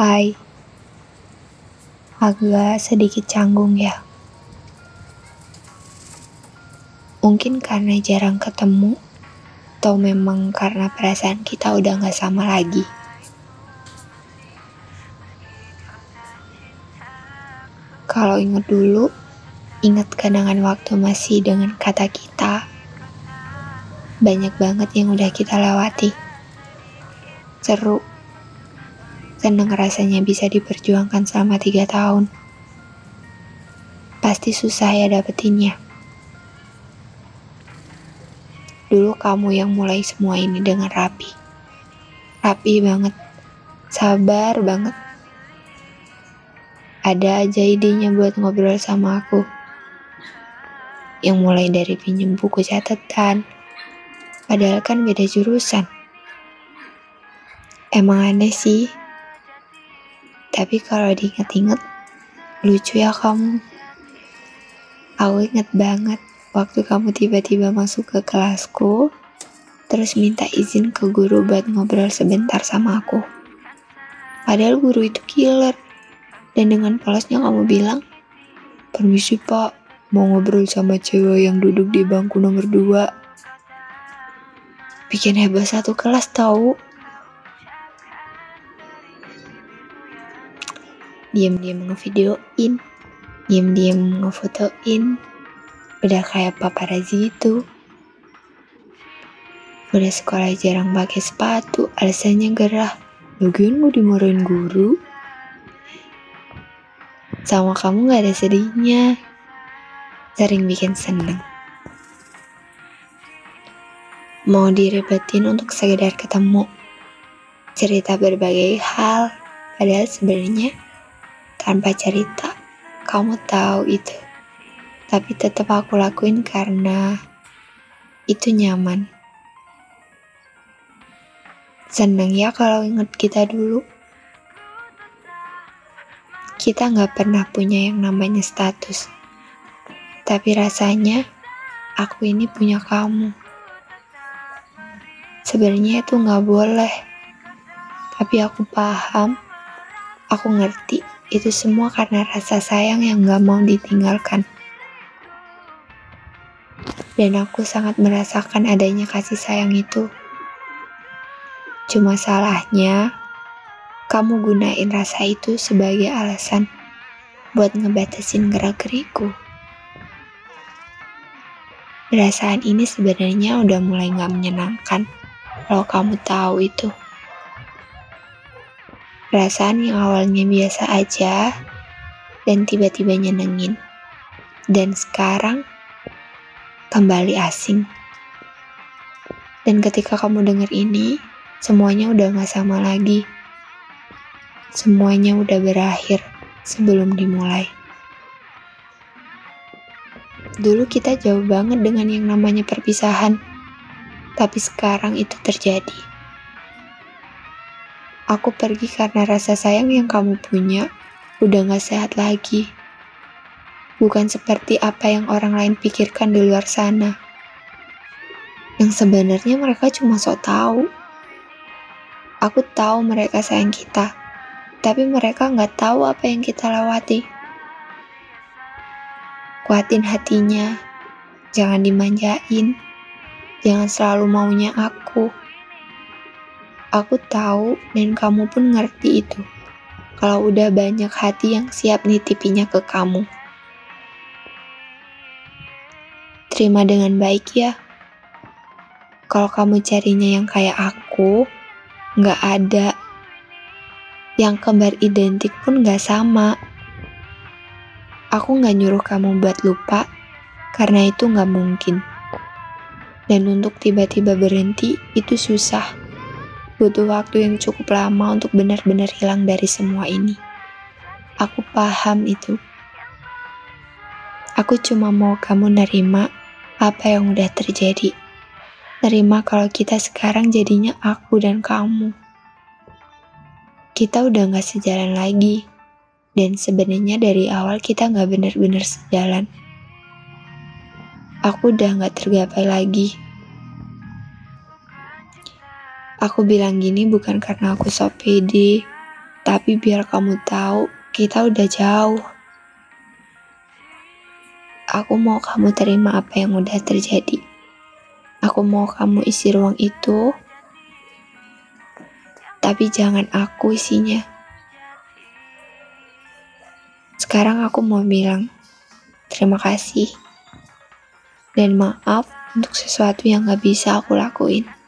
Hai, agak sedikit canggung ya. Mungkin karena jarang ketemu, atau memang karena perasaan kita udah gak sama lagi. Kalau inget dulu, ingat kenangan waktu masih dengan kata kita. Banyak banget yang udah kita lewati. Seru, Senang rasanya bisa diperjuangkan selama tiga tahun. Pasti susah ya dapetinnya. Dulu kamu yang mulai semua ini dengan rapi. Rapi banget. Sabar banget. Ada aja idenya buat ngobrol sama aku. Yang mulai dari pinjem buku catatan. Padahal kan beda jurusan. Emang aneh sih, tapi kalau diinget-inget, lucu ya kamu. Aku inget banget waktu kamu tiba-tiba masuk ke kelasku, terus minta izin ke guru buat ngobrol sebentar sama aku. Padahal guru itu killer. Dan dengan polosnya kamu bilang, Permisi pak, mau ngobrol sama cewek yang duduk di bangku nomor dua. Bikin hebat satu kelas tahu. Diam-diam ngevideoin, diam-diam ngefotoin, udah kayak paparazi gitu. Udah sekolah jarang pakai sepatu, alasannya gerah. Lagian mau dimarahin guru. Sama kamu gak ada sedihnya. Sering bikin seneng. Mau direbetin untuk sekedar ketemu. Cerita berbagai hal, padahal sebenarnya tanpa cerita. Kamu tahu itu. Tapi tetap aku lakuin karena itu nyaman. Seneng ya kalau inget kita dulu. Kita nggak pernah punya yang namanya status. Tapi rasanya aku ini punya kamu. Sebenarnya itu nggak boleh. Tapi aku paham, aku ngerti itu semua karena rasa sayang yang gak mau ditinggalkan. Dan aku sangat merasakan adanya kasih sayang itu. Cuma salahnya, kamu gunain rasa itu sebagai alasan buat ngebatasin gerak-geriku. Perasaan ini sebenarnya udah mulai gak menyenangkan kalau kamu tahu itu. Perasaan yang awalnya biasa aja dan tiba-tiba nyenengin. Dan sekarang kembali asing. Dan ketika kamu denger ini, semuanya udah gak sama lagi. Semuanya udah berakhir sebelum dimulai. Dulu kita jauh banget dengan yang namanya perpisahan, tapi sekarang itu terjadi. Aku pergi karena rasa sayang yang kamu punya udah gak sehat lagi. Bukan seperti apa yang orang lain pikirkan di luar sana. Yang sebenarnya mereka cuma sok tahu. Aku tahu mereka sayang kita, tapi mereka nggak tahu apa yang kita lewati. Kuatin hatinya, jangan dimanjain, jangan selalu maunya aku. Aku tahu dan kamu pun ngerti itu. Kalau udah banyak hati yang siap nitipinya ke kamu. Terima dengan baik ya. Kalau kamu carinya yang kayak aku, nggak ada. Yang kembar identik pun nggak sama. Aku nggak nyuruh kamu buat lupa, karena itu nggak mungkin. Dan untuk tiba-tiba berhenti, itu susah butuh waktu yang cukup lama untuk benar-benar hilang dari semua ini. Aku paham itu. Aku cuma mau kamu nerima apa yang udah terjadi. Nerima kalau kita sekarang jadinya aku dan kamu. Kita udah gak sejalan lagi. Dan sebenarnya dari awal kita gak benar-benar sejalan. Aku udah gak tergapai lagi Aku bilang gini bukan karena aku so pede, Tapi biar kamu tahu, kita udah jauh. Aku mau kamu terima apa yang udah terjadi. Aku mau kamu isi ruang itu, tapi jangan aku isinya. Sekarang aku mau bilang terima kasih dan maaf untuk sesuatu yang gak bisa aku lakuin.